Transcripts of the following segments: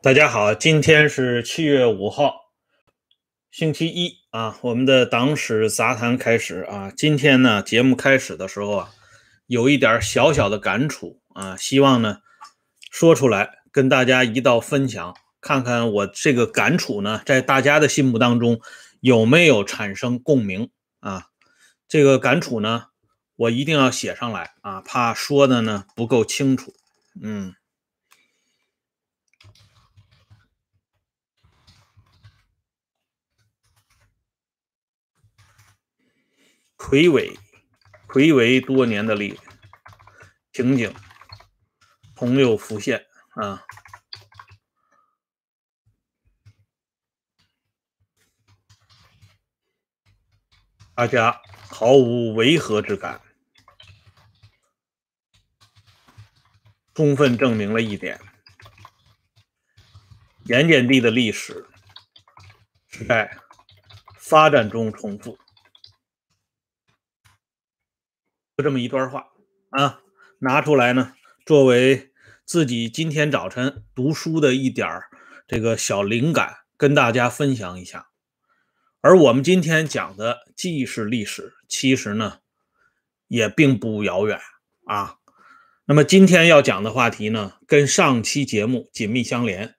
大家好，今天是七月五号，星期一啊。我们的党史杂谈开始啊。今天呢，节目开始的时候啊，有一点小小的感触啊，希望呢说出来跟大家一道分享，看看我这个感触呢，在大家的心目当中有没有产生共鸣啊？这个感触呢，我一定要写上来啊，怕说的呢不够清楚，嗯。魁伟，魁伟多年的历情景，朋友浮现啊，大家毫无违和之感，充分证明了一点：盐碱地的历史是在发展中重复。就这么一段话啊，拿出来呢，作为自己今天早晨读书的一点这个小灵感，跟大家分享一下。而我们今天讲的既是历史，其实呢也并不遥远啊。那么今天要讲的话题呢，跟上期节目紧密相连。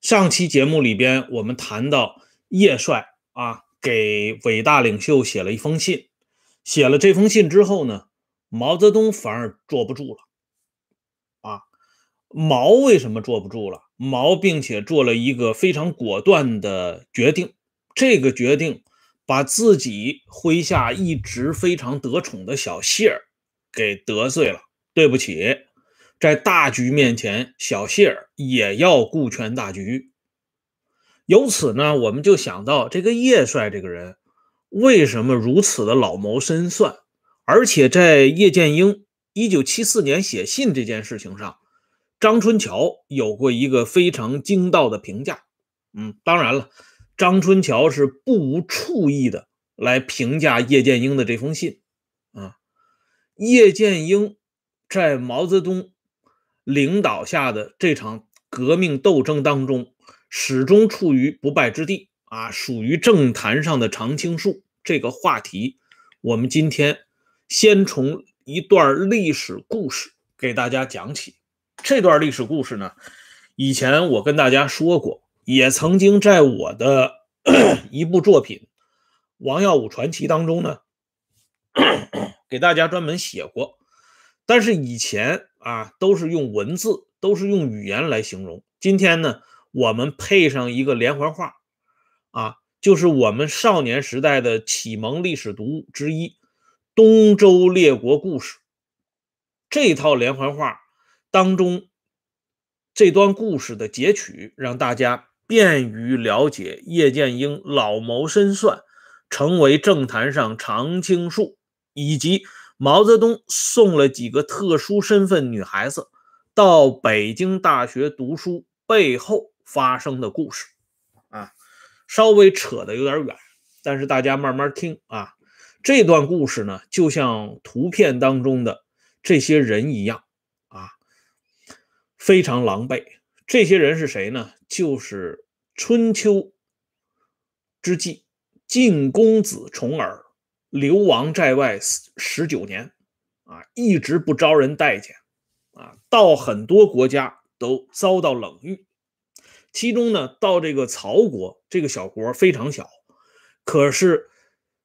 上期节目里边我们谈到叶帅啊，给伟大领袖写了一封信，写了这封信之后呢。毛泽东反而坐不住了，啊，毛为什么坐不住了？毛并且做了一个非常果断的决定，这个决定把自己麾下一直非常得宠的小谢儿给得罪了。对不起，在大局面前，小谢儿也要顾全大局。由此呢，我们就想到这个叶帅这个人为什么如此的老谋深算？而且在叶剑英一九七四年写信这件事情上，张春桥有过一个非常精到的评价。嗯，当然了，张春桥是不无醋意的来评价叶剑英的这封信。啊，叶剑英在毛泽东领导下的这场革命斗争当中，始终处于不败之地啊，属于政坛上的常青树。这个话题，我们今天。先从一段历史故事给大家讲起。这段历史故事呢，以前我跟大家说过，也曾经在我的 一部作品《王耀武传奇》当中呢，给大家专门写过。但是以前啊，都是用文字，都是用语言来形容。今天呢，我们配上一个连环画，啊，就是我们少年时代的启蒙历史读物之一。东周列国故事这套连环画当中，这段故事的截取，让大家便于了解叶剑英老谋深算，成为政坛上常青树，以及毛泽东送了几个特殊身份女孩子到北京大学读书背后发生的故事。啊，稍微扯的有点远，但是大家慢慢听啊。这段故事呢，就像图片当中的这些人一样啊，非常狼狈。这些人是谁呢？就是春秋之际晋公子重耳流亡在外十九年啊，一直不招人待见啊，到很多国家都遭到冷遇。其中呢，到这个曹国这个小国非常小，可是。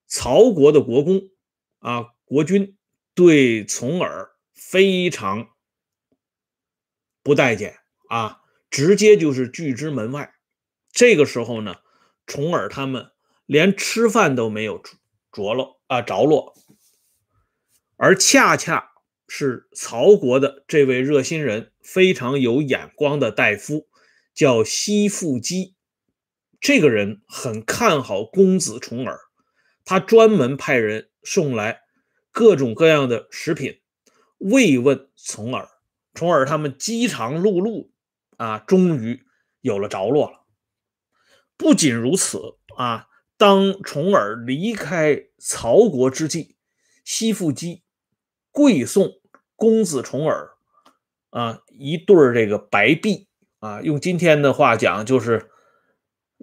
曹国的国公啊，国君对重耳非常不待见啊，直接就是拒之门外。这个时候呢，重耳他们连吃饭都没有着落啊着落，而恰恰是曹国的这位热心人，非常有眼光的大夫，叫西附基。这个人很看好公子重耳。他专门派人送来各种各样的食品慰问重耳，重耳他们饥肠辘辘啊，终于有了着落了。不仅如此啊，当重耳离开曹国之际，西附基跪送公子重耳啊一对这个白璧啊，用今天的话讲就是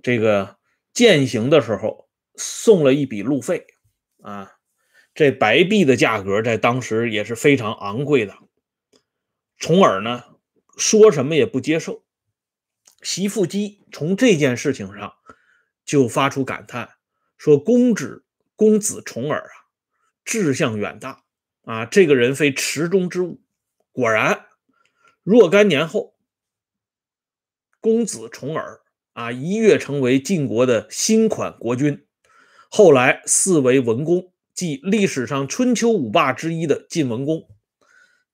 这个践行的时候送了一笔路费啊，这白璧的价格在当时也是非常昂贵的。重耳呢说什么也不接受，席富基从这件事情上就发出感叹，说公子公子重耳啊，志向远大啊，这个人非池中之物。果然，若干年后，公子重耳啊一跃成为晋国的新款国君，后来四为文公，即历史上春秋五霸之一的晋文公。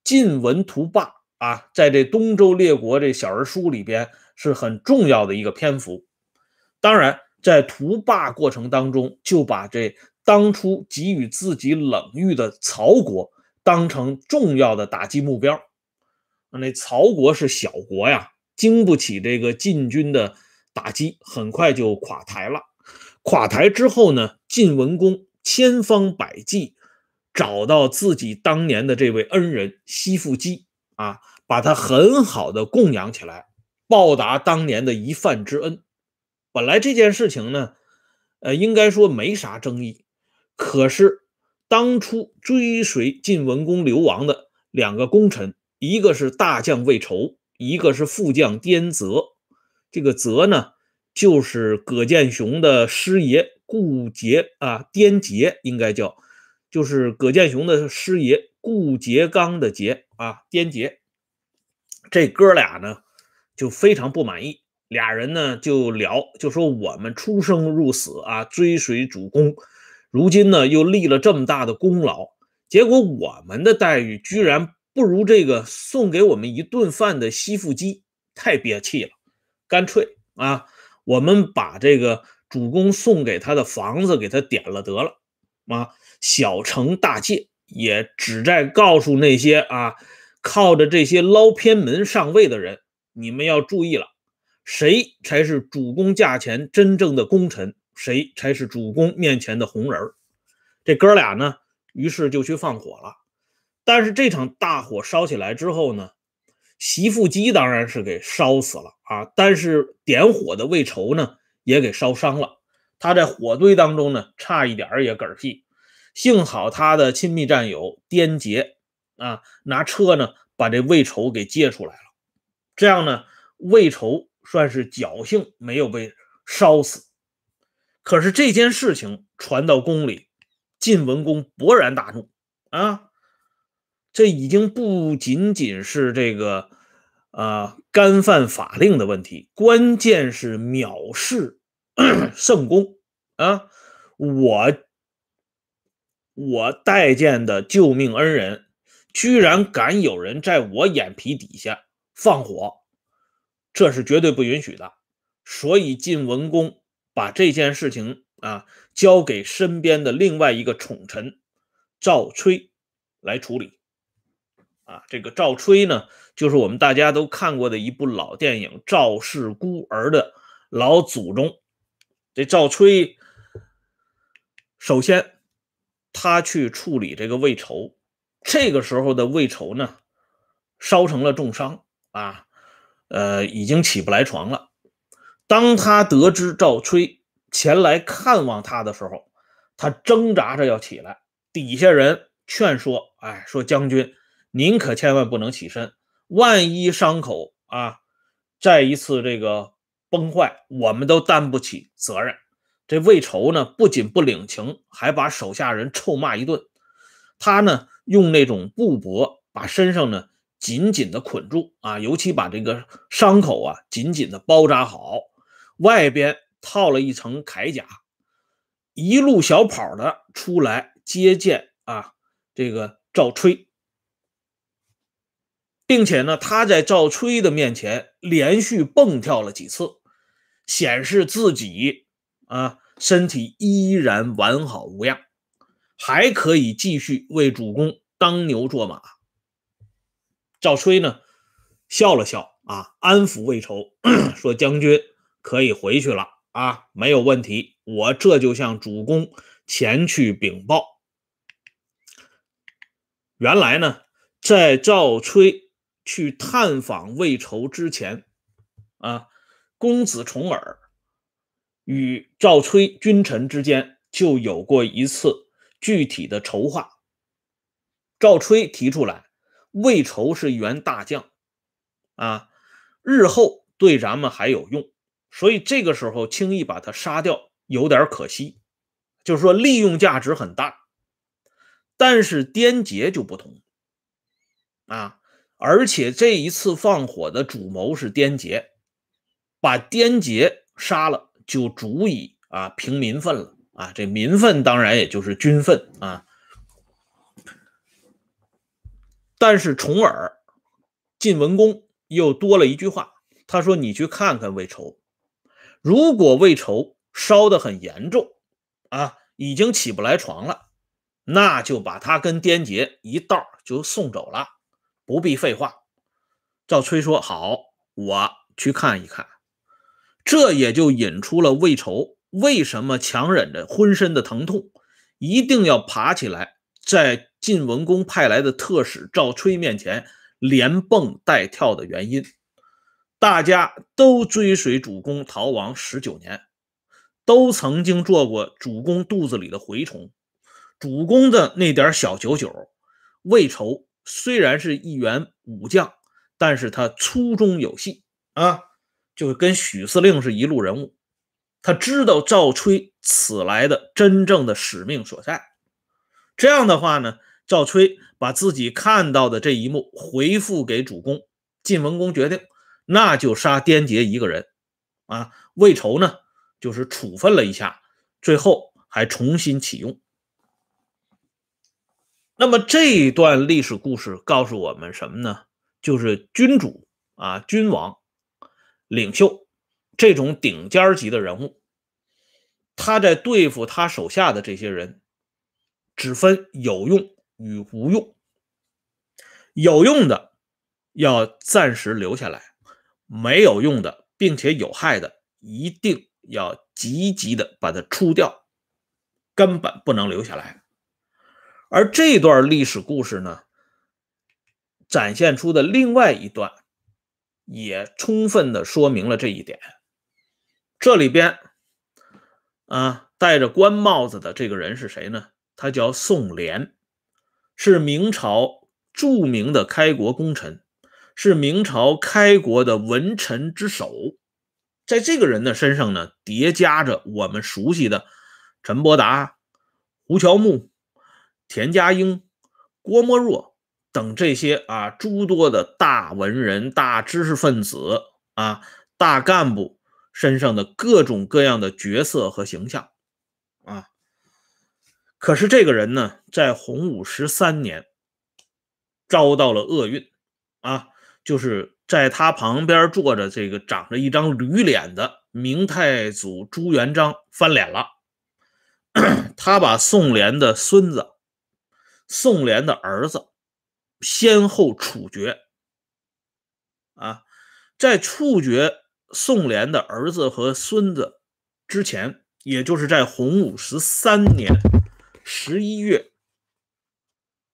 晋文图霸啊，在这东周列国这小人书里边是很重要的一个篇幅。当然，在图霸过程当中，就把这当初给予自己冷遇的曹国。当成重要的打击目标，那曹国是小国呀，经不起这个晋军的打击，很快就垮台了。垮台之后呢，晋文公千方百计找到自己当年的这位恩人西父姬啊，把他很好的供养起来，报答当年的一饭之恩。本来这件事情呢，呃，应该说没啥争议，可是。当初追随晋文公流亡的两个功臣，一个是大将魏仇，一个是副将颠泽。这个泽呢，就是葛剑雄的师爷顾杰啊，颠杰应该叫，就是葛剑雄的师爷顾杰刚的杰啊，颠杰。这哥俩呢，就非常不满意，俩人呢就聊，就说我们出生入死啊，追随主公。如今呢，又立了这么大的功劳，结果我们的待遇居然不如这个送给我们一顿饭的西腹姬，太憋气了。干脆啊，我们把这个主公送给他的房子给他点了得了啊，小惩大戒，也旨在告诉那些啊靠着这些捞偏门上位的人，你们要注意了，谁才是主公驾前真正的功臣。谁才是主公面前的红人这哥俩呢，于是就去放火了。但是这场大火烧起来之后呢，席富基当然是给烧死了啊。但是点火的魏仇呢，也给烧伤了。他在火堆当中呢，差一点也嗝屁。幸好他的亲密战友颠杰啊，拿车呢把这魏仇给接出来了。这样呢，魏仇算是侥幸没有被烧死。可是这件事情传到宫里，晋文公勃然大怒啊！这已经不仅仅是这个啊干犯法令的问题，关键是藐视 圣公啊！我我待见的救命恩人，居然敢有人在我眼皮底下放火，这是绝对不允许的。所以晋文公。把这件事情啊交给身边的另外一个宠臣赵吹来处理啊。这个赵吹呢，就是我们大家都看过的一部老电影《赵氏孤儿》的老祖宗。这赵吹首先他去处理这个魏仇，这个时候的魏仇呢烧成了重伤啊，呃，已经起不来床了。当他得知赵吹前来看望他的时候，他挣扎着要起来，底下人劝说：“哎，说将军，您可千万不能起身，万一伤口啊再一次这个崩坏，我们都担不起责任。”这魏仇呢，不仅不领情，还把手下人臭骂一顿。他呢，用那种布帛把身上呢紧紧的捆住啊，尤其把这个伤口啊紧紧的包扎好。外边套了一层铠甲，一路小跑的出来接见啊，这个赵吹，并且呢，他在赵吹的面前连续蹦跳了几次，显示自己啊身体依然完好无恙，还可以继续为主公当牛做马。赵吹呢笑了笑啊，安抚魏仇 说：“将军。”可以回去了啊，没有问题。我这就向主公前去禀报。原来呢，在赵吹去探访魏仇之前，啊，公子重耳与赵崔君臣之间就有过一次具体的筹划。赵崔提出来，魏仇是一员大将，啊，日后对咱们还有用，所以这个时候轻易把他杀掉有点可惜，就是说利用价值很大。但是颠杰就不同，啊，而且这一次放火的主谋是颠杰，把颠杰杀了就足以啊平民愤了啊，这民愤当然也就是军愤啊。但是重耳晋文公又多了一句话，他说：“你去看看魏仇，如果魏仇烧得很严重，啊，已经起不来床了，那就把他跟颠杰一道就送走了，不必废话。”赵崔说：“好，我去看一看。”这也就引出了魏仇为什么强忍着浑身的疼痛，一定要爬起来。在晋文公派来的特使赵崔面前连蹦带跳的原因，大家都追随主公逃亡十九年，都曾经做过主公肚子里的蛔虫。主公的那点小九九，魏仇虽然是一员武将，但是他粗中有细啊，就跟许司令是一路人物，他知道赵吹此来的真正的使命所在。这样的话呢，赵吹把自己看到的这一幕回复给主公，晋文公决定，那就杀颠杰一个人，啊，魏仇呢就是处分了一下，最后还重新启用。那么这一段历史故事告诉我们什么呢？就是君主啊，君王、领袖这种顶尖级的人物，他在对付他手下的这些人。只分有用与无用，有用的要暂时留下来，没有用的并且有害的，一定要积极的把它除掉，根本不能留下来。而这段历史故事呢，展现出的另外一段，也充分的说明了这一点。这里边啊，戴着官帽子的这个人是谁呢？他叫宋濂，是明朝著名的开国功臣，是明朝开国的文臣之首。在这个人的身上呢，叠加着我们熟悉的陈伯达、胡乔木、田家英、郭沫若等这些啊诸多的大文人、大知识分子啊、大干部身上的各种各样的角色和形象啊。可是这个人呢，在洪武十三年遭到了厄运啊，就是在他旁边坐着这个长着一张驴脸的明太祖朱元璋翻脸了，他把宋濂的孙子、宋濂的儿子先后处决啊，在处决宋濂的儿子和孙子之前，也就是在洪武十三年。十一月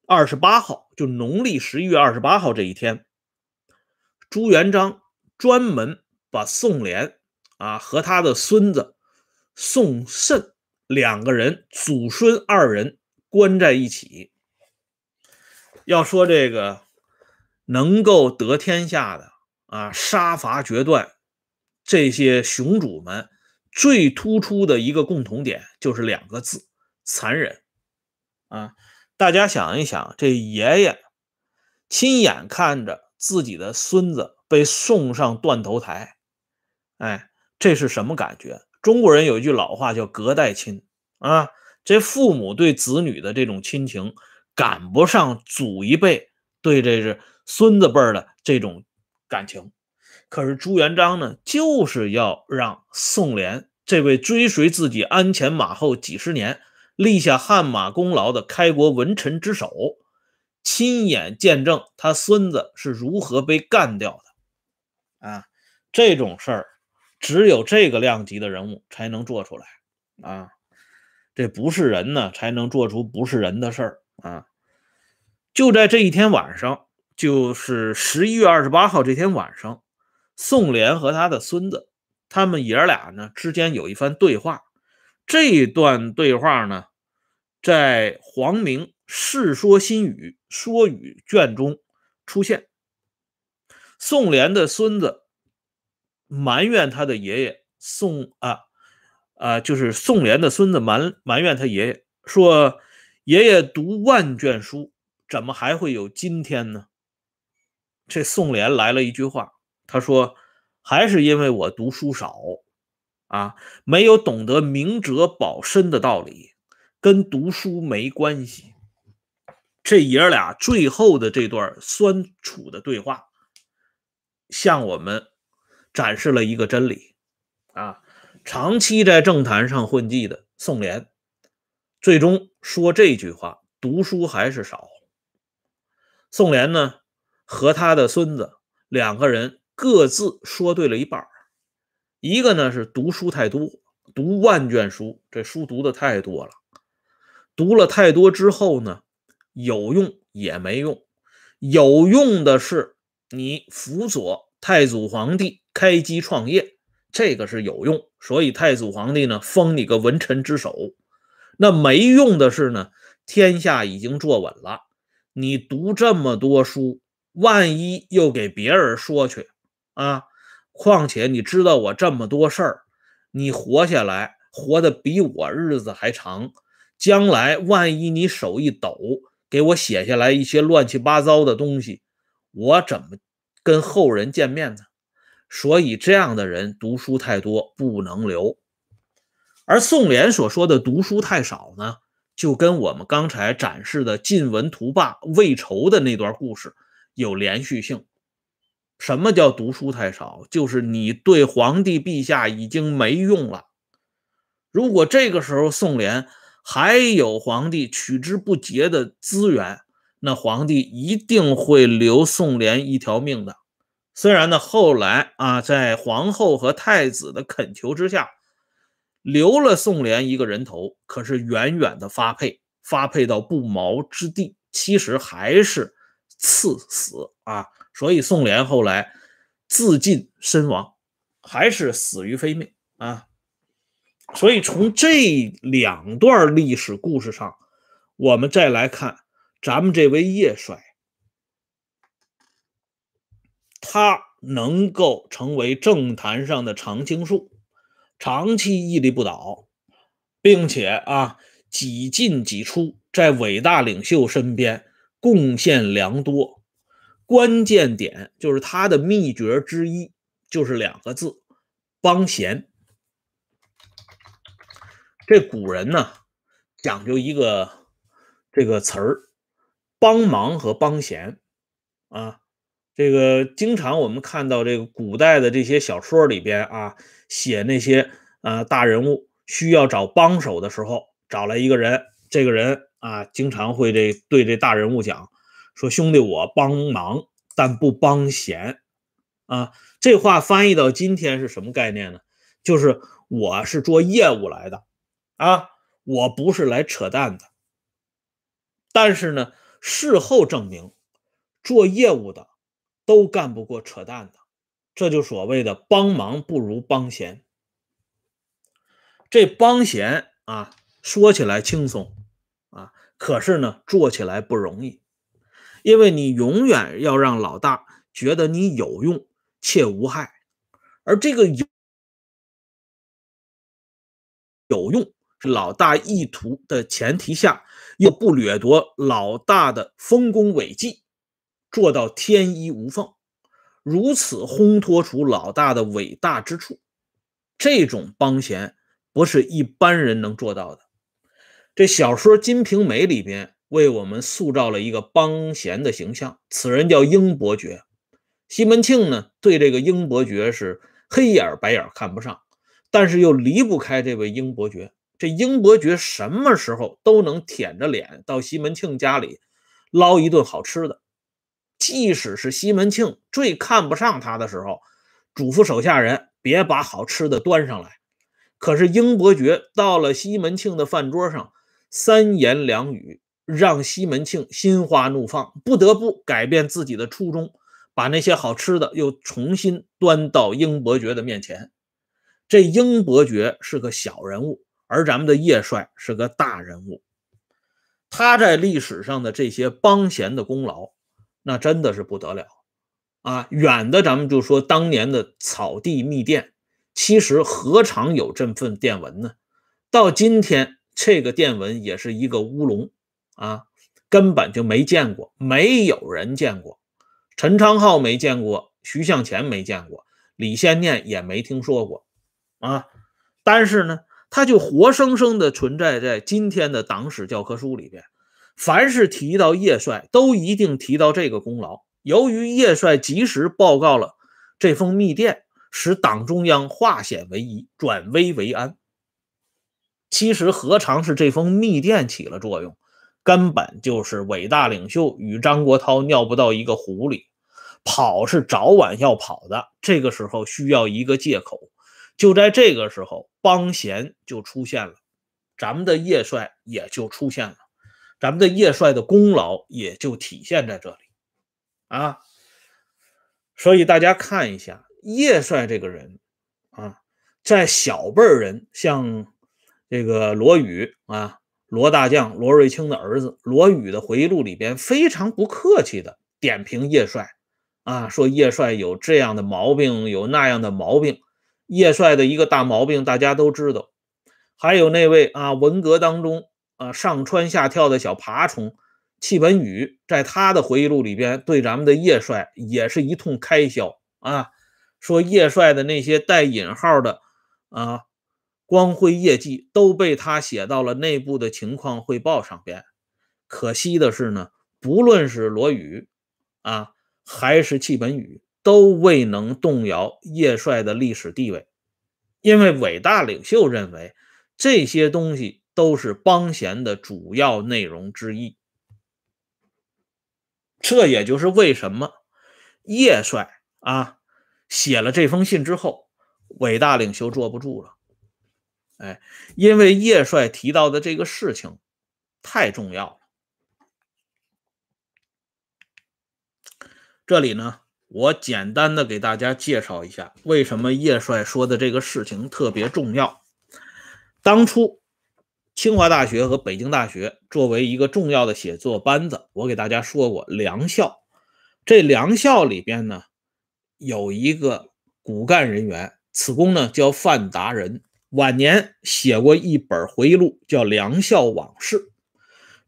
二十八号，就农历十一月二十八号这一天，朱元璋专门把宋濂啊和他的孙子宋慎两个人祖孙二人关在一起。要说这个能够得天下的啊，杀伐决断，这些雄主们最突出的一个共同点就是两个字：残忍。啊，大家想一想，这爷爷亲眼看着自己的孙子被送上断头台，哎，这是什么感觉？中国人有一句老话叫“隔代亲”啊，这父母对子女的这种亲情赶不上祖一辈对这是孙子辈的这种感情。可是朱元璋呢，就是要让宋濂这位追随自己鞍前马后几十年。立下汗马功劳的开国文臣之首，亲眼见证他孙子是如何被干掉的，啊，这种事儿只有这个量级的人物才能做出来，啊，这不是人呢才能做出不是人的事儿啊！就在这一天晚上，就是十一月二十八号这天晚上，宋濂和他的孙子，他们爷俩呢之间有一番对话。这一段对话呢，在黄明《世说新语·说语》卷中出现。宋濂的孙子埋怨他的爷爷宋啊啊，就是宋濂的孙子埋埋怨他爷爷说：“爷爷读万卷书，怎么还会有今天呢？”这宋濂来了一句话，他说：“还是因为我读书少啊，没有懂得明哲保身的道理，跟读书没关系。”这爷俩最后的这段酸楚的对话。向我们展示了一个真理啊！长期在政坛上混迹的宋濂，最终说这句话：读书还是少。宋濂呢，和他的孙子两个人各自说对了一半一个呢是读书太多，读万卷书，这书读的太多了，读了太多之后呢，有用也没用，有用的是。你辅佐太祖皇帝开基创业，这个是有用，所以太祖皇帝呢封你个文臣之首。那没用的是呢，天下已经坐稳了，你读这么多书，万一又给别人说去啊？况且你知道我这么多事儿，你活下来活得比我日子还长，将来万一你手一抖，给我写下来一些乱七八糟的东西。我怎么跟后人见面呢？所以这样的人读书太多不能留。而宋濂所说的读书太少呢，就跟我们刚才展示的晋文图霸魏仇的那段故事有连续性。什么叫读书太少？就是你对皇帝陛下已经没用了。如果这个时候宋濂还有皇帝取之不竭的资源，那皇帝一定会留宋濂一条命的。虽然呢，后来啊，在皇后和太子的恳求之下，留了宋濂一个人头，可是远远的发配，发配到不毛之地，其实还是赐死啊。所以宋濂后来自尽身亡，还是死于非命啊。所以从这两段历史故事上，我们再来看。咱们这位叶帅，他能够成为政坛上的常青树，长期屹立不倒，并且啊几进几出，在伟大领袖身边贡献良多。关键点就是他的秘诀之一，就是两个字：帮闲。这古人呢讲究一个这个词儿。帮忙和帮闲啊，这个经常我们看到这个古代的这些小说里边啊，写那些呃大人物需要找帮手的时候，找来一个人，这个人啊，经常会这对这大人物讲说：“兄弟，我帮忙，但不帮闲。”啊，这话翻译到今天是什么概念呢？就是我是做业务来的啊，我不是来扯淡的。但是呢。事后证明，做业务的都干不过扯淡的，这就所谓的帮忙不如帮闲。这帮闲啊，说起来轻松啊，可是呢，做起来不容易，因为你永远要让老大觉得你有用且无害，而这个有有用。是老大意图的前提下，又不掠夺老大的丰功伟绩，做到天衣无缝，如此烘托出老大的伟大之处。这种帮闲不是一般人能做到的。这小说《金瓶梅》里边为我们塑造了一个帮闲的形象，此人叫英伯爵。西门庆呢，对这个英伯爵是黑眼白眼看不上，但是又离不开这位英伯爵。这英伯爵什么时候都能舔着脸到西门庆家里捞一顿好吃的，即使是西门庆最看不上他的时候，嘱咐手下人别把好吃的端上来。可是英伯爵到了西门庆的饭桌上，三言两语让西门庆心花怒放，不得不改变自己的初衷，把那些好吃的又重新端到英伯爵的面前。这英伯爵是个小人物，而咱们的叶帅是个大人物。他在历史上的这些帮闲的功劳，那真的是不得了啊！远的咱们就说当年的草地密电，其实何尝有这份电文呢？到今天，这个电文也是一个乌龙啊，根本就没见过，没有人见过。陈昌浩没见过，徐向前没见过，李先念也没听说过。啊，但是呢，他就活生生的存在在今天的党史教科书里边。凡是提到叶帅，都一定提到这个功劳。由于叶帅及时报告了这封密电，使党中央化险为夷，转危为安。其实何尝是这封密电起了作用？根本就是伟大领袖与张国焘尿不到一个壶里，跑是早晚要跑的。这个时候需要一个借口。就在这个时候，帮闲就出现了，咱们的叶帅也就出现了，咱们的叶帅的功劳也就体现在这里啊。所以大家看一下叶帅这个人啊，在小辈人，像这个罗宇啊，罗大将罗瑞卿的儿子罗宇的回忆录里边，非常不客气的点评叶帅啊，说叶帅有这样的毛病，有那样的毛病。叶帅的一个大毛病，大家都知道。还有那位啊，文革当中啊上蹿下跳的小爬虫戚本禹，在他的回忆录里边，对咱们的叶帅也是一通开销啊，说叶帅的那些带引号的啊光辉业绩都被他写到了内部的情况汇报上边。可惜的是呢，不论是罗宇啊，还是戚本禹。都未能动摇叶帅的历史地位，因为伟大领袖认为这些东西都是帮闲的主要内容之一。这也就是为什么叶帅啊写了这封信之后，伟大领袖坐不住了。哎，因为叶帅提到的这个事情太重要了。这里呢。我简单的给大家介绍一下，为什么叶帅说的这个事情特别重要。当初清华大学和北京大学作为一个重要的写作班子，我给大家说过，梁校这梁校里边呢有一个骨干人员，此公呢叫范达人，晚年写过一本回忆录，叫《梁校往事》。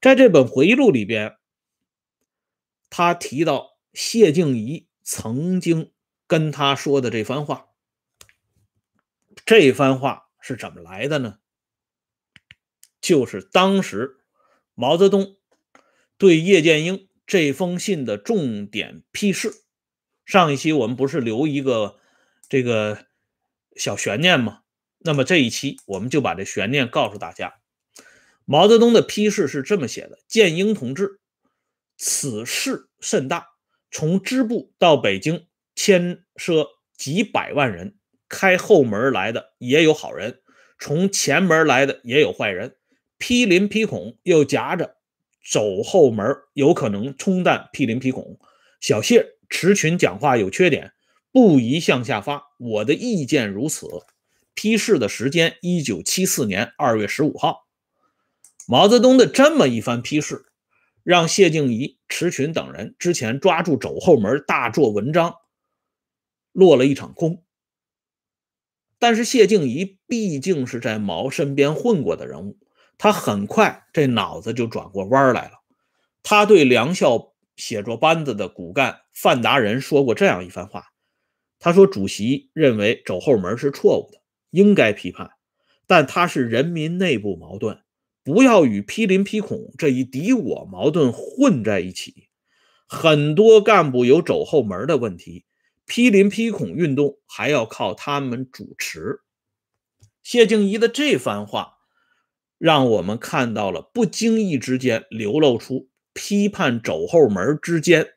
在这本回忆录里边，他提到谢静怡。曾经跟他说的这番话，这番话是怎么来的呢？就是当时毛泽东对叶剑英这封信的重点批示。上一期我们不是留一个这个小悬念吗？那么这一期我们就把这悬念告诉大家。毛泽东的批示是这么写的：剑英同志，此事甚大。从支部到北京，牵涉几百万人，开后门来的也有好人，从前门来的也有坏人，批林批孔又夹着走后门，有可能冲淡批林批孔。小谢持群讲话有缺点，不宜向下发。我的意见如此。批示的时间：一九七四年二月十五号。毛泽东的这么一番批示。让谢静怡、池群等人之前抓住走后门大做文章，落了一场空。但是谢静怡毕竟是在毛身边混过的人物，他很快这脑子就转过弯来了。他对梁校写作班子的骨干范达人说过这样一番话：“他说，主席认为走后门是错误的，应该批判，但他是人民内部矛盾。”不要与批林批孔这一敌我矛盾混在一起。很多干部有走后门的问题，批林批孔运动还要靠他们主持。谢静怡的这番话，让我们看到了不经意之间流露出批判走后门之间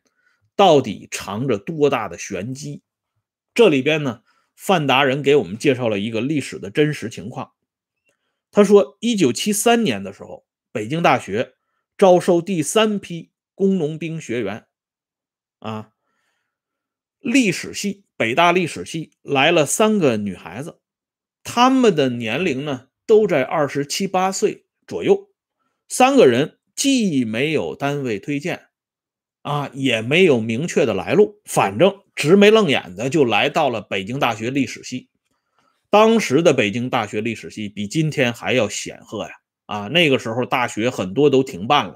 到底藏着多大的玄机。这里边呢，范达人给我们介绍了一个历史的真实情况。他说，一九七三年的时候，北京大学招收第三批工农兵学员，啊，历史系，北大历史系来了三个女孩子，她们的年龄呢都在二十七八岁左右。三个人既没有单位推荐，啊，也没有明确的来路，反正直眉愣眼的就来到了北京大学历史系。当时的北京大学历史系比今天还要显赫呀！啊，那个时候大学很多都停办了，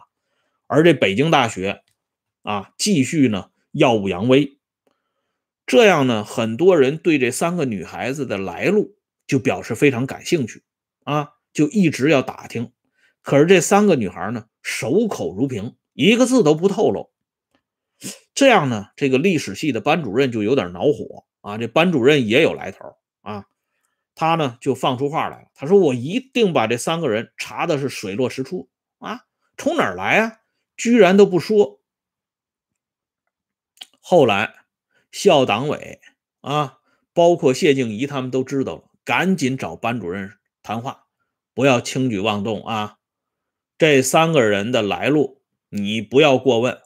而这北京大学，啊，继续呢耀武扬威。这样呢，很多人对这三个女孩子的来路就表示非常感兴趣啊，就一直要打听。可是这三个女孩呢，守口如瓶，一个字都不透露。这样呢，这个历史系的班主任就有点恼火啊。这班主任也有来头啊，他呢就放出话来了，他说：“我一定把这三个人查的是水落石出啊，从哪儿来啊？居然都不说。”后来。校党委啊，包括谢静怡他们都知道了，赶紧找班主任谈话，不要轻举妄动啊！这三个人的来路你不要过问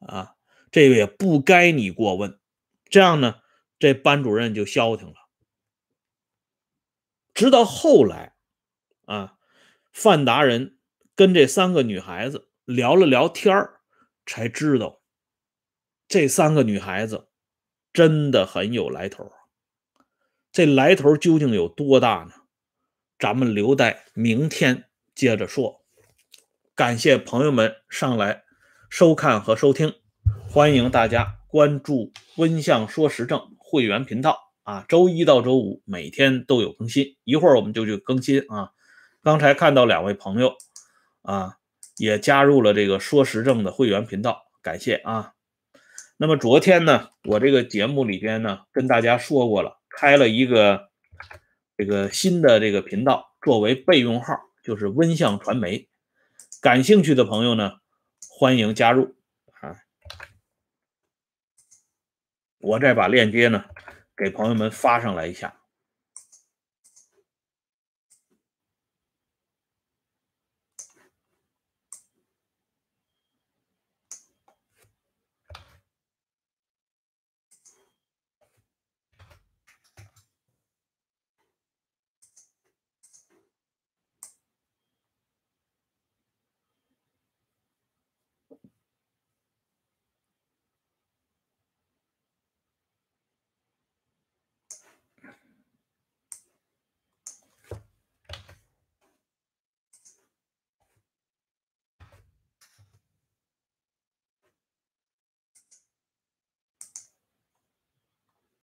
啊，这个也不该你过问。这样呢，这班主任就消停了。直到后来啊，范达人跟这三个女孩子聊了聊天才知道这三个女孩子。真的很有来头，这来头究竟有多大呢？咱们留待明天接着说。感谢朋友们上来收看和收听，欢迎大家关注“温相说时政”会员频道啊，周一到周五每天都有更新，一会儿我们就去更新啊。刚才看到两位朋友啊，也加入了这个说时政的会员频道，感谢啊。那么昨天呢，我这个节目里边呢，跟大家说过了，开了一个这个新的这个频道，作为备用号，就是温相传媒。感兴趣的朋友呢，欢迎加入啊！我再把链接呢给朋友们发上来一下。